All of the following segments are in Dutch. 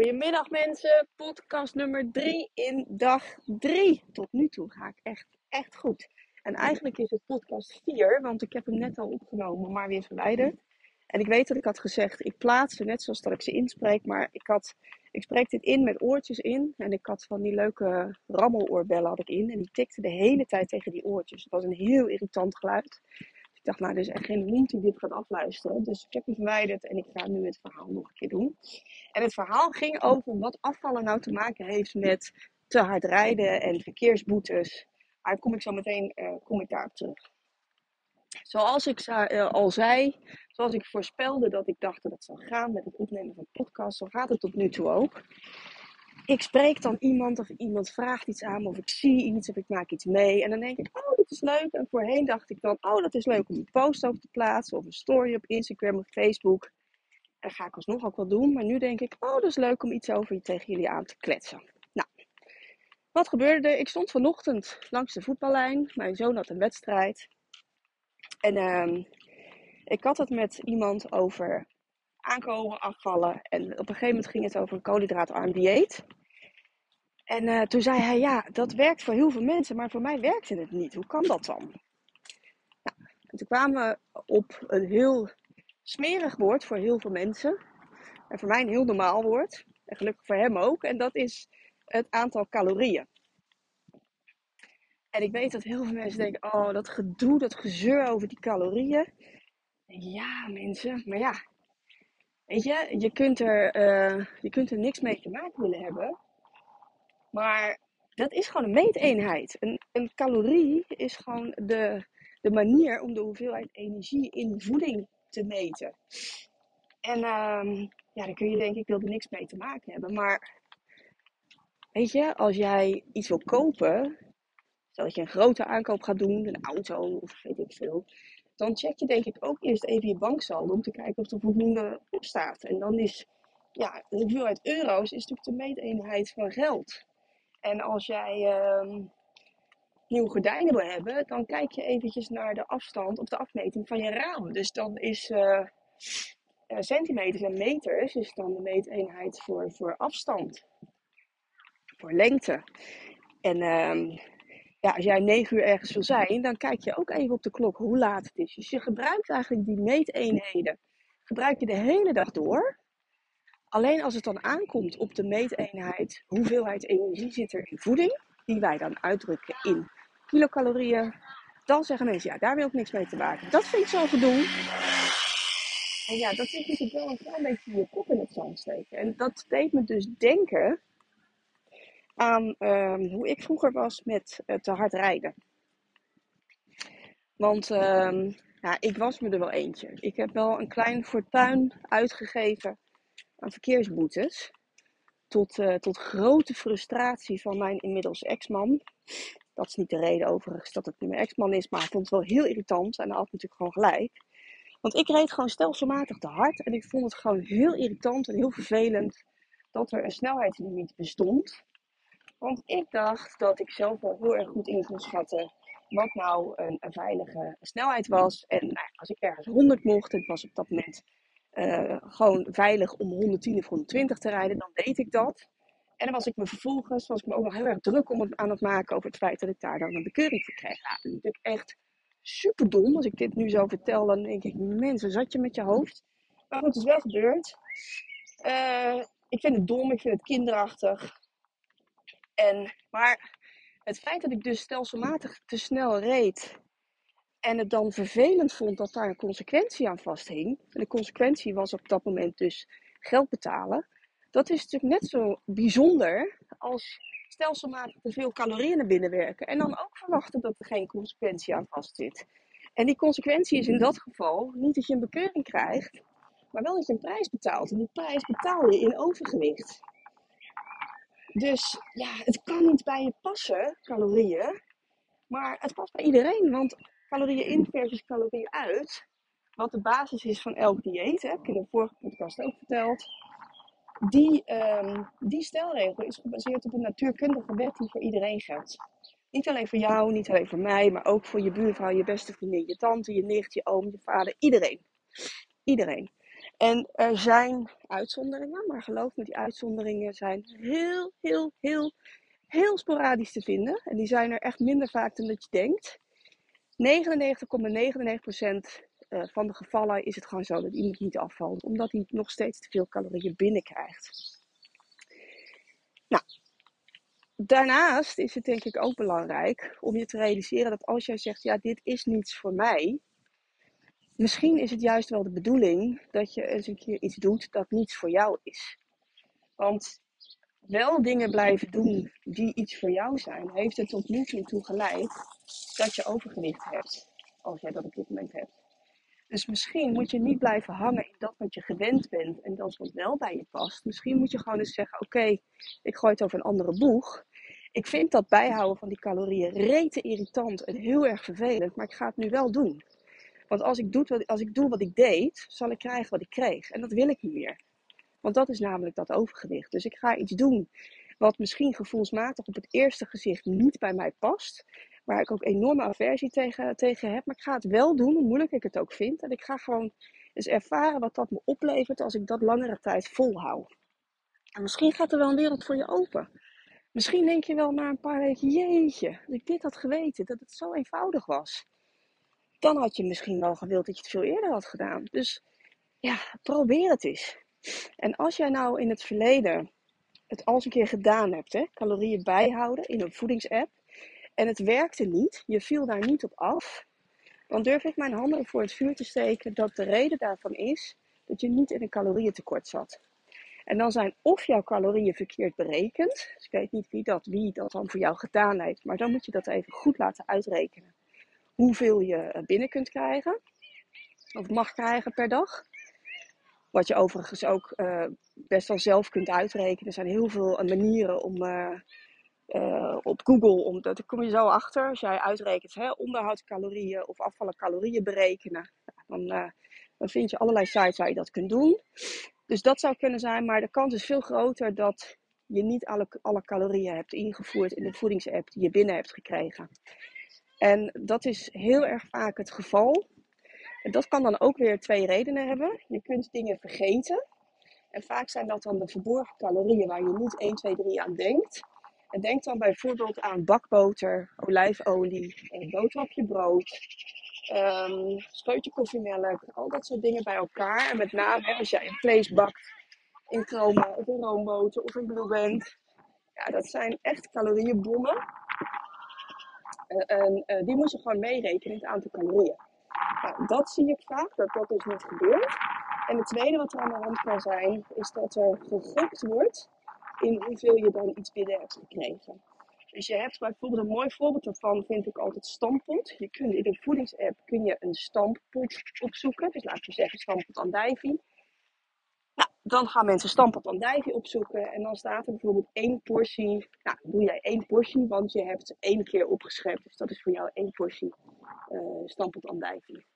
Goedemiddag mensen, podcast nummer 3 in dag 3. Tot nu toe ga ik echt, echt goed. En eigenlijk is het podcast 4, want ik heb hem net al opgenomen, maar weer verwijderd. En ik weet dat ik had gezegd, ik plaats ze net zoals dat ik ze inspreek, maar ik, had, ik spreek dit in met oortjes in. En ik had van die leuke rammeloorbellen had ik in. En die tikte de hele tijd tegen die oortjes. Het was een heel irritant geluid. Ik dacht, nou, er is echt geen hond die dit gaat afluisteren. Dus ik heb hem verwijderd en ik ga nu het verhaal nog een keer doen. En het verhaal ging over wat afvallen nou te maken heeft met te hard rijden en verkeersboetes. Daar kom ik zo meteen uh, kom ik daarop terug. Zoals ik uh, al zei, zoals ik voorspelde dat ik dacht dat het zou gaan met het opnemen van podcast, zo gaat het tot nu toe ook ik spreek dan iemand of iemand vraagt iets aan me of ik zie iets of ik maak iets mee. En dan denk ik, oh, dat is leuk. En voorheen dacht ik dan, oh, dat is leuk om een post over te plaatsen of een story op Instagram of Facebook. En dat ga ik alsnog ook wel doen. Maar nu denk ik, oh, dat is leuk om iets over tegen jullie aan te kletsen. Nou, wat gebeurde er? Ik stond vanochtend langs de voetballijn. Mijn zoon had een wedstrijd. En uh, ik had het met iemand over aankomen, afvallen. En op een gegeven moment ging het over een koolhydraatarm dieet. En uh, toen zei hij, ja, dat werkt voor heel veel mensen, maar voor mij werkte het niet. Hoe kan dat dan? Nou, en toen kwamen we op een heel smerig woord voor heel veel mensen. En voor mij een heel normaal woord. En gelukkig voor hem ook. En dat is het aantal calorieën. En ik weet dat heel veel mensen denken, oh, dat gedoe, dat gezeur over die calorieën. Ja, mensen, maar ja, weet je, je kunt er, uh, je kunt er niks mee te maken willen hebben. Maar dat is gewoon een meeteenheid. Een, een calorie is gewoon de, de manier om de hoeveelheid energie in voeding te meten. En um, ja, dan kun je denk ik er niks mee te maken hebben. Maar weet je, als jij iets wil kopen, stel dat je een grote aankoop gaat doen, een auto of weet ik veel, dan check je denk ik ook eerst even je banksaldo om te kijken of er voldoende op staat. En dan is ja, de hoeveelheid euro's is natuurlijk de meeteenheid van geld. En als jij uh, nieuwe gordijnen wil hebben, dan kijk je eventjes naar de afstand of de afmeting van je raam. Dus dan is uh, centimeters en meters is dan de meeteenheid voor, voor afstand, voor lengte. En uh, ja, als jij negen uur ergens wil zijn, dan kijk je ook even op de klok hoe laat het is. Dus je gebruikt eigenlijk die meeteenheden. Gebruik je de hele dag door. Alleen als het dan aankomt op de meeteenheid, hoeveelheid energie zit er in voeding, die wij dan uitdrukken in kilocalorieën, dan zeggen mensen, ja, daar wil ik niks mee te maken. Dat vind ik zo gedoe. En ja, dat zit natuurlijk wel een klein beetje je kop in het zand steken. En dat deed me dus denken aan um, hoe ik vroeger was met uh, te hard rijden. Want um, ja, ik was me er wel eentje. Ik heb wel een klein fortuin uitgegeven aan verkeersboetes. Tot, uh, tot grote frustratie van mijn inmiddels ex-man. Dat is niet de reden overigens dat het nu mijn ex-man is, maar ik vond het wel heel irritant en hij had natuurlijk gewoon gelijk. Want ik reed gewoon stelselmatig te hard en ik vond het gewoon heel irritant en heel vervelend dat er een snelheidslimiet bestond. Want ik dacht dat ik zelf wel heel erg goed in kon schatten wat nou een, een veilige snelheid was. En nou, als ik ergens 100 mocht, het was op dat moment uh, gewoon veilig om 110 of 120 te rijden, dan deed ik dat. En dan was ik me vervolgens, was ik me ook nog heel erg druk om aan het maken over het feit dat ik daar dan een bekeuring voor kreeg. Dat is echt super dom. Als ik dit nu zo vertel, dan denk ik, mensen, zat je met je hoofd? Maar goed, het is wel gebeurd. Uh, ik vind het dom, ik vind het kinderachtig. En, maar het feit dat ik dus stelselmatig te snel reed en het dan vervelend vond dat daar een consequentie aan vasthing. En de consequentie was op dat moment dus geld betalen. Dat is natuurlijk net zo bijzonder als stelselmatig te veel calorieën naar binnen werken. En dan ook verwachten dat er geen consequentie aan vastzit. En die consequentie is in dat geval niet dat je een bekeuring krijgt, maar wel dat je een prijs betaalt. En die prijs betaal je in overgewicht. Dus ja, het kan niet bij je passen, calorieën. Maar het past bij iedereen. Want calorieën in versus calorieën uit. Wat de basis is van elk dieet, heb ik in de vorige podcast ook verteld. Die, um, die stelregel is gebaseerd op een natuurkundige wet die voor iedereen geldt. Niet alleen voor jou, niet alleen voor mij, maar ook voor je buurvrouw, je beste vriendin, je tante, je nicht, je oom, je vader, iedereen. Iedereen. En er zijn uitzonderingen, maar geloof me, die uitzonderingen zijn heel, heel, heel, heel sporadisch te vinden. En die zijn er echt minder vaak dan dat je denkt. 99,99% eh, van de gevallen is het gewoon zo dat iemand niet afvalt, omdat hij nog steeds te veel calorieën binnenkrijgt. Nou, daarnaast is het denk ik ook belangrijk om je te realiseren dat als jij zegt, ja, dit is niets voor mij, misschien is het juist wel de bedoeling dat je eens een keer iets doet dat niets voor jou is. Want wel dingen blijven doen die iets voor jou zijn, heeft er tot nu toe geleid dat je overgewicht hebt. Als jij dat op dit moment hebt. Dus misschien moet je niet blijven hangen in dat wat je gewend bent en dat wat wel bij je past. Misschien moet je gewoon eens zeggen: Oké, ik gooi het over een andere boeg. Ik vind dat bijhouden van die calorieën rete irritant en heel erg vervelend, maar ik ga het nu wel doen. Want als ik, doe wat, als ik doe wat ik deed, zal ik krijgen wat ik kreeg. En dat wil ik niet meer. Want dat is namelijk dat overgewicht. Dus ik ga iets doen wat misschien gevoelsmatig op het eerste gezicht niet bij mij past. Waar ik ook enorme aversie tegen, tegen heb. Maar ik ga het wel doen, hoe moeilijk ik het ook vind. En ik ga gewoon eens ervaren wat dat me oplevert als ik dat langere tijd volhoud. En misschien gaat er wel een wereld voor je open. Misschien denk je wel na een paar weken, jeetje, als ik dit had geweten, dat het zo eenvoudig was. Dan had je misschien wel gewild dat je het veel eerder had gedaan. Dus ja, probeer het eens. En als jij nou in het verleden het al eens een keer gedaan hebt, hè, calorieën bijhouden in een voedingsapp, en het werkte niet, je viel daar niet op af, dan durf ik mijn handen voor het vuur te steken dat de reden daarvan is dat je niet in een calorieëntekort zat. En dan zijn of jouw calorieën verkeerd berekend, dus ik weet niet wie dat, wie dat dan voor jou gedaan heeft, maar dan moet je dat even goed laten uitrekenen. Hoeveel je eh, binnen kunt krijgen, of mag krijgen per dag. Wat je overigens ook uh, best wel zelf kunt uitrekenen. Er zijn heel veel manieren om uh, op Google, om, daar kom je zo achter. Als jij uitrekent hè, onderhoudscalorieën of afvallen calorieën berekenen, dan, dan vind je allerlei sites waar je dat kunt doen. Dus dat zou kunnen zijn, maar de kans is veel groter dat je niet alle, alle calorieën hebt ingevoerd in de voedingsapp die je binnen hebt gekregen. En dat is heel erg vaak het geval. En dat kan dan ook weer twee redenen hebben. Je kunt dingen vergeten. En vaak zijn dat dan de verborgen calorieën waar je niet 1, 2, 3 aan denkt. En denk dan bijvoorbeeld aan bakboter, olijfolie, een boterhapje brood, um, scheutje koffiemelk, al dat soort dingen bij elkaar. En met name als jij een vlees bakt in chroma of in roomboter of in blue. Ja, dat zijn echt calorieënbommen. En uh, die moet je gewoon meerekenen in het aantal calorieën. Nou, dat zie ik vaak, dat dat dus niet gebeurt. En het tweede wat er aan de hand kan zijn, is dat er gegokt wordt in hoeveel je dan iets binnen hebt gekregen. Dus je hebt bijvoorbeeld een mooi voorbeeld daarvan, vind ik altijd stampot. Je kunt in de voedingsapp kun je een stampot opzoeken. Dus laten we zeggen stampot andijvie. Nou, dan gaan mensen stampot andijvie opzoeken. En dan staat er bijvoorbeeld één portie. Nou, doe jij één portie, want je hebt één keer opgeschept. Dus dat is voor jou één portie uh, stampot andijvie.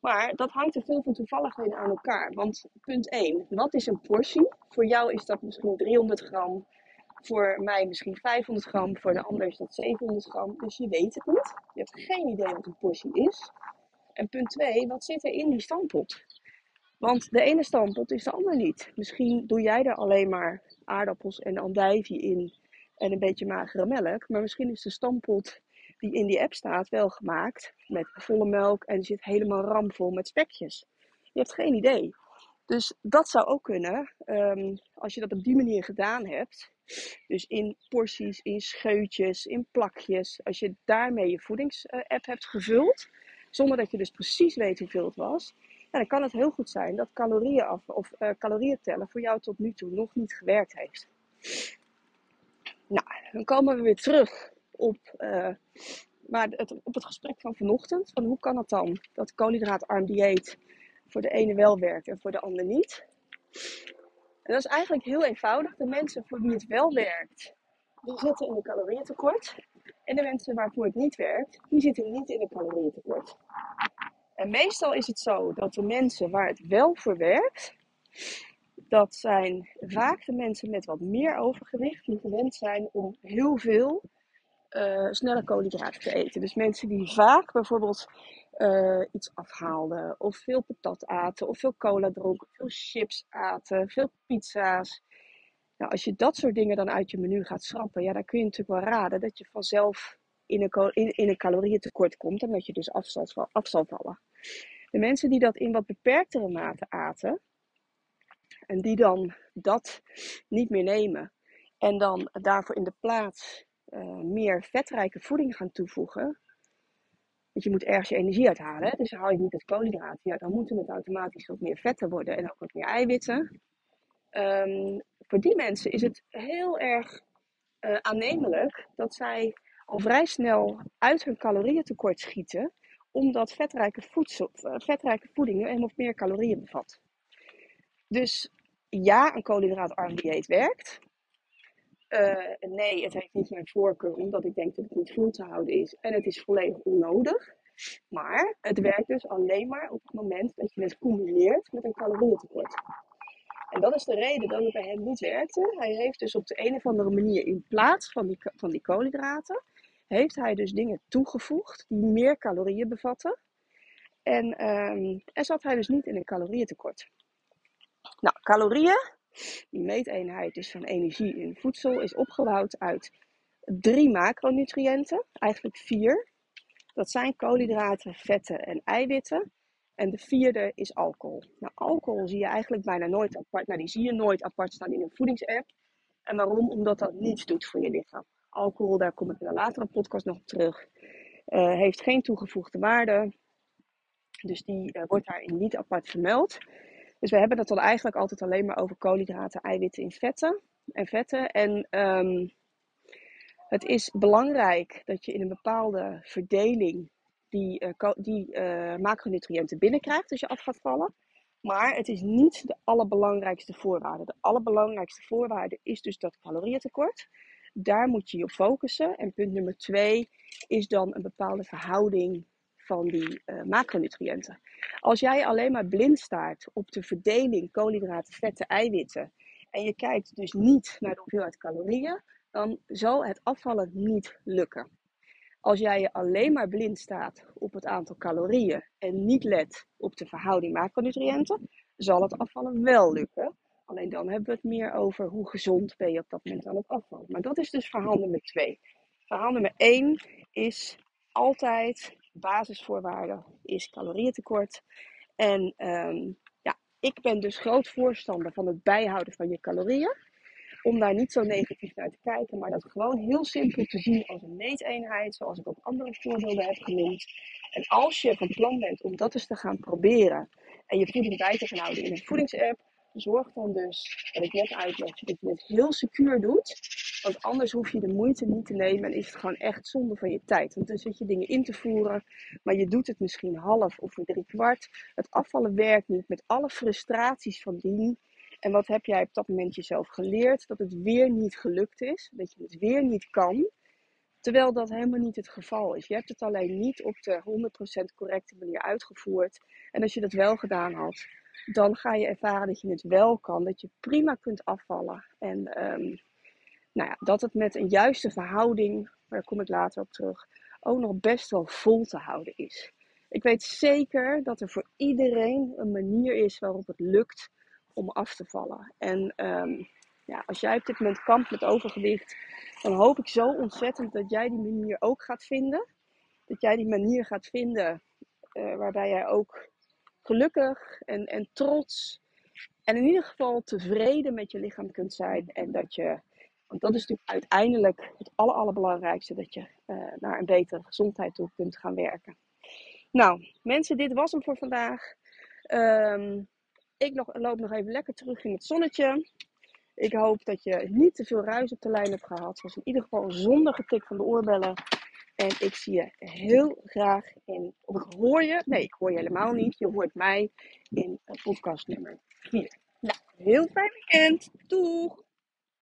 Maar dat hangt er veel van toevalligheden aan elkaar. Want punt 1, wat is een portie? Voor jou is dat misschien 300 gram. Voor mij misschien 500 gram. Voor de ander is dat 700 gram. Dus je weet het niet. Je hebt geen idee wat een portie is. En punt 2, wat zit er in die stampot? Want de ene stampot is de ander niet. Misschien doe jij er alleen maar aardappels en andijvie in. En een beetje magere melk. Maar misschien is de stampot die in die app staat wel gemaakt met volle melk en zit helemaal ramvol met spekjes. Je hebt geen idee. Dus dat zou ook kunnen um, als je dat op die manier gedaan hebt. Dus in porties, in scheutjes, in plakjes. Als je daarmee je voedingsapp hebt gevuld. Zonder dat je dus precies weet hoeveel het was. dan kan het heel goed zijn dat calorieën af of uh, calorieën tellen voor jou tot nu toe nog niet gewerkt heeft. Nou, dan komen we weer terug op, uh, maar het, op het gesprek van vanochtend. Van hoe kan het dan dat koolhydraatarm dieet voor de ene wel werkt en voor de ander niet? En dat is eigenlijk heel eenvoudig. De mensen voor wie het wel werkt, die zitten in een calorieëntekort. En de mensen waarvoor het niet werkt, die zitten niet in een calorieëntekort. En meestal is het zo dat de mensen waar het wel voor werkt, dat zijn vaak de mensen met wat meer overgewicht, die gewend zijn om heel veel uh, snelle koolhydraten te eten. Dus mensen die vaak bijvoorbeeld uh, iets afhaalden, of veel patat aten, of veel cola dronken, veel chips aten, veel pizza's. Nou, als je dat soort dingen dan uit je menu gaat schrappen, ja, dan kun je natuurlijk wel raden dat je vanzelf in een, in, een calorieëntekort komt en dat je dus af zal, af zal vallen. De mensen die dat in wat beperktere mate aten, en die dan dat niet meer nemen, en dan daarvoor in de plaats uh, meer vetrijke voeding gaan toevoegen. Want je moet ergens je energie uithalen. Dus haal je niet het koolhydraten, ja, dan moeten het automatisch ook meer vetten worden en ook wat meer eiwitten. Um, voor die mensen is het heel erg uh, aannemelijk dat zij al vrij snel uit hun calorieëntekort schieten, omdat vetrijke, voedsel, uh, vetrijke voedingen helemaal meer calorieën bevat. Dus ja, een koolhydraatarm dieet werkt. Uh, nee, het heeft niet mijn voorkeur, omdat ik denk dat het niet vol te houden is. En het is volledig onnodig. Maar het werkt dus alleen maar op het moment dat je het combineert met een calorieëntekort. En dat is de reden dat het bij hem niet werkte. Hij heeft dus op de een of andere manier in plaats van die, van die koolhydraten, heeft hij dus dingen toegevoegd die meer calorieën bevatten. En, um, en zat hij dus niet in een calorieëntekort. Nou, calorieën, die meeteenheid dus van energie in voedsel, is opgebouwd uit drie macronutriënten, eigenlijk vier. Dat zijn koolhydraten, vetten en eiwitten. En de vierde is alcohol. Nou, alcohol zie je eigenlijk bijna nooit apart. Nou, die zie je nooit apart staan in een voedingsapp. En waarom? Omdat dat niets doet voor je lichaam. Alcohol, daar kom ik in een latere podcast nog op terug, uh, heeft geen toegevoegde waarde. Dus die uh, wordt daarin niet apart vermeld. Dus we hebben het dan eigenlijk altijd alleen maar over koolhydraten, eiwitten in vetten en vetten. En um, het is belangrijk dat je in een bepaalde verdeling die, uh, die uh, macronutriënten binnenkrijgt als je af gaat vallen. Maar het is niet de allerbelangrijkste voorwaarde. De allerbelangrijkste voorwaarde is dus dat calorieëntekort. Daar moet je je op focussen. En punt nummer twee is dan een bepaalde verhouding van die uh, macronutriënten. Als jij alleen maar blind staart op de verdeling koolhydraten, vetten, eiwitten. En je kijkt dus niet naar de hoeveelheid calorieën, dan zal het afvallen niet lukken. Als jij je alleen maar blind staat op het aantal calorieën en niet let op de verhouding macronutriënten, zal het afvallen wel lukken. Alleen dan hebben we het meer over hoe gezond ben je op dat moment aan het afvallen. Maar dat is dus verhaal nummer 2. Verhaal nummer 1 is altijd basisvoorwaarde is calorieëntekort. En um, ja, ik ben dus groot voorstander van het bijhouden van je calorieën om daar niet zo negatief naar te kijken, maar dat gewoon heel simpel te zien als een meeteenheid, zoals ik ook andere voorbeelden heb genoemd. En als je van plan bent om dat eens te gaan proberen en je voeding bij te gaan houden in een voedingsapp, zorg dan dus, wat ik net uitleg, dat je het heel secuur doet. Want anders hoef je de moeite niet te nemen en is het gewoon echt zonde van je tijd. Want dan zit je dingen in te voeren, maar je doet het misschien half of drie kwart. Het afvallen werkt niet met alle frustraties van dien. En wat heb jij op dat moment jezelf geleerd? Dat het weer niet gelukt is, dat je het weer niet kan. Terwijl dat helemaal niet het geval is. Je hebt het alleen niet op de 100% correcte manier uitgevoerd. En als je dat wel gedaan had, dan ga je ervaren dat je het wel kan. Dat je prima kunt afvallen. En um, nou ja, dat het met een juiste verhouding, daar kom ik later op terug, ook nog best wel vol te houden is. Ik weet zeker dat er voor iedereen een manier is waarop het lukt om af te vallen. En um, ja, als jij op dit moment kampt met overgewicht, dan hoop ik zo ontzettend dat jij die manier ook gaat vinden. Dat jij die manier gaat vinden uh, waarbij jij ook gelukkig en, en trots en in ieder geval tevreden met je lichaam kunt zijn. En dat je, want dat is natuurlijk uiteindelijk het aller, allerbelangrijkste, dat je uh, naar een betere gezondheid toe kunt gaan werken. Nou, mensen, dit was hem voor vandaag. Ehm, ik loop nog even lekker terug in het zonnetje. Ik hoop dat je niet te veel ruis op de lijn hebt gehad. Zoals in ieder geval zonder getik van de oorbellen. En ik zie je heel graag in, of ik hoor je, nee ik hoor je helemaal niet. Je hoort mij in podcast nummer 4. Nou, heel fijn weekend. Doeg!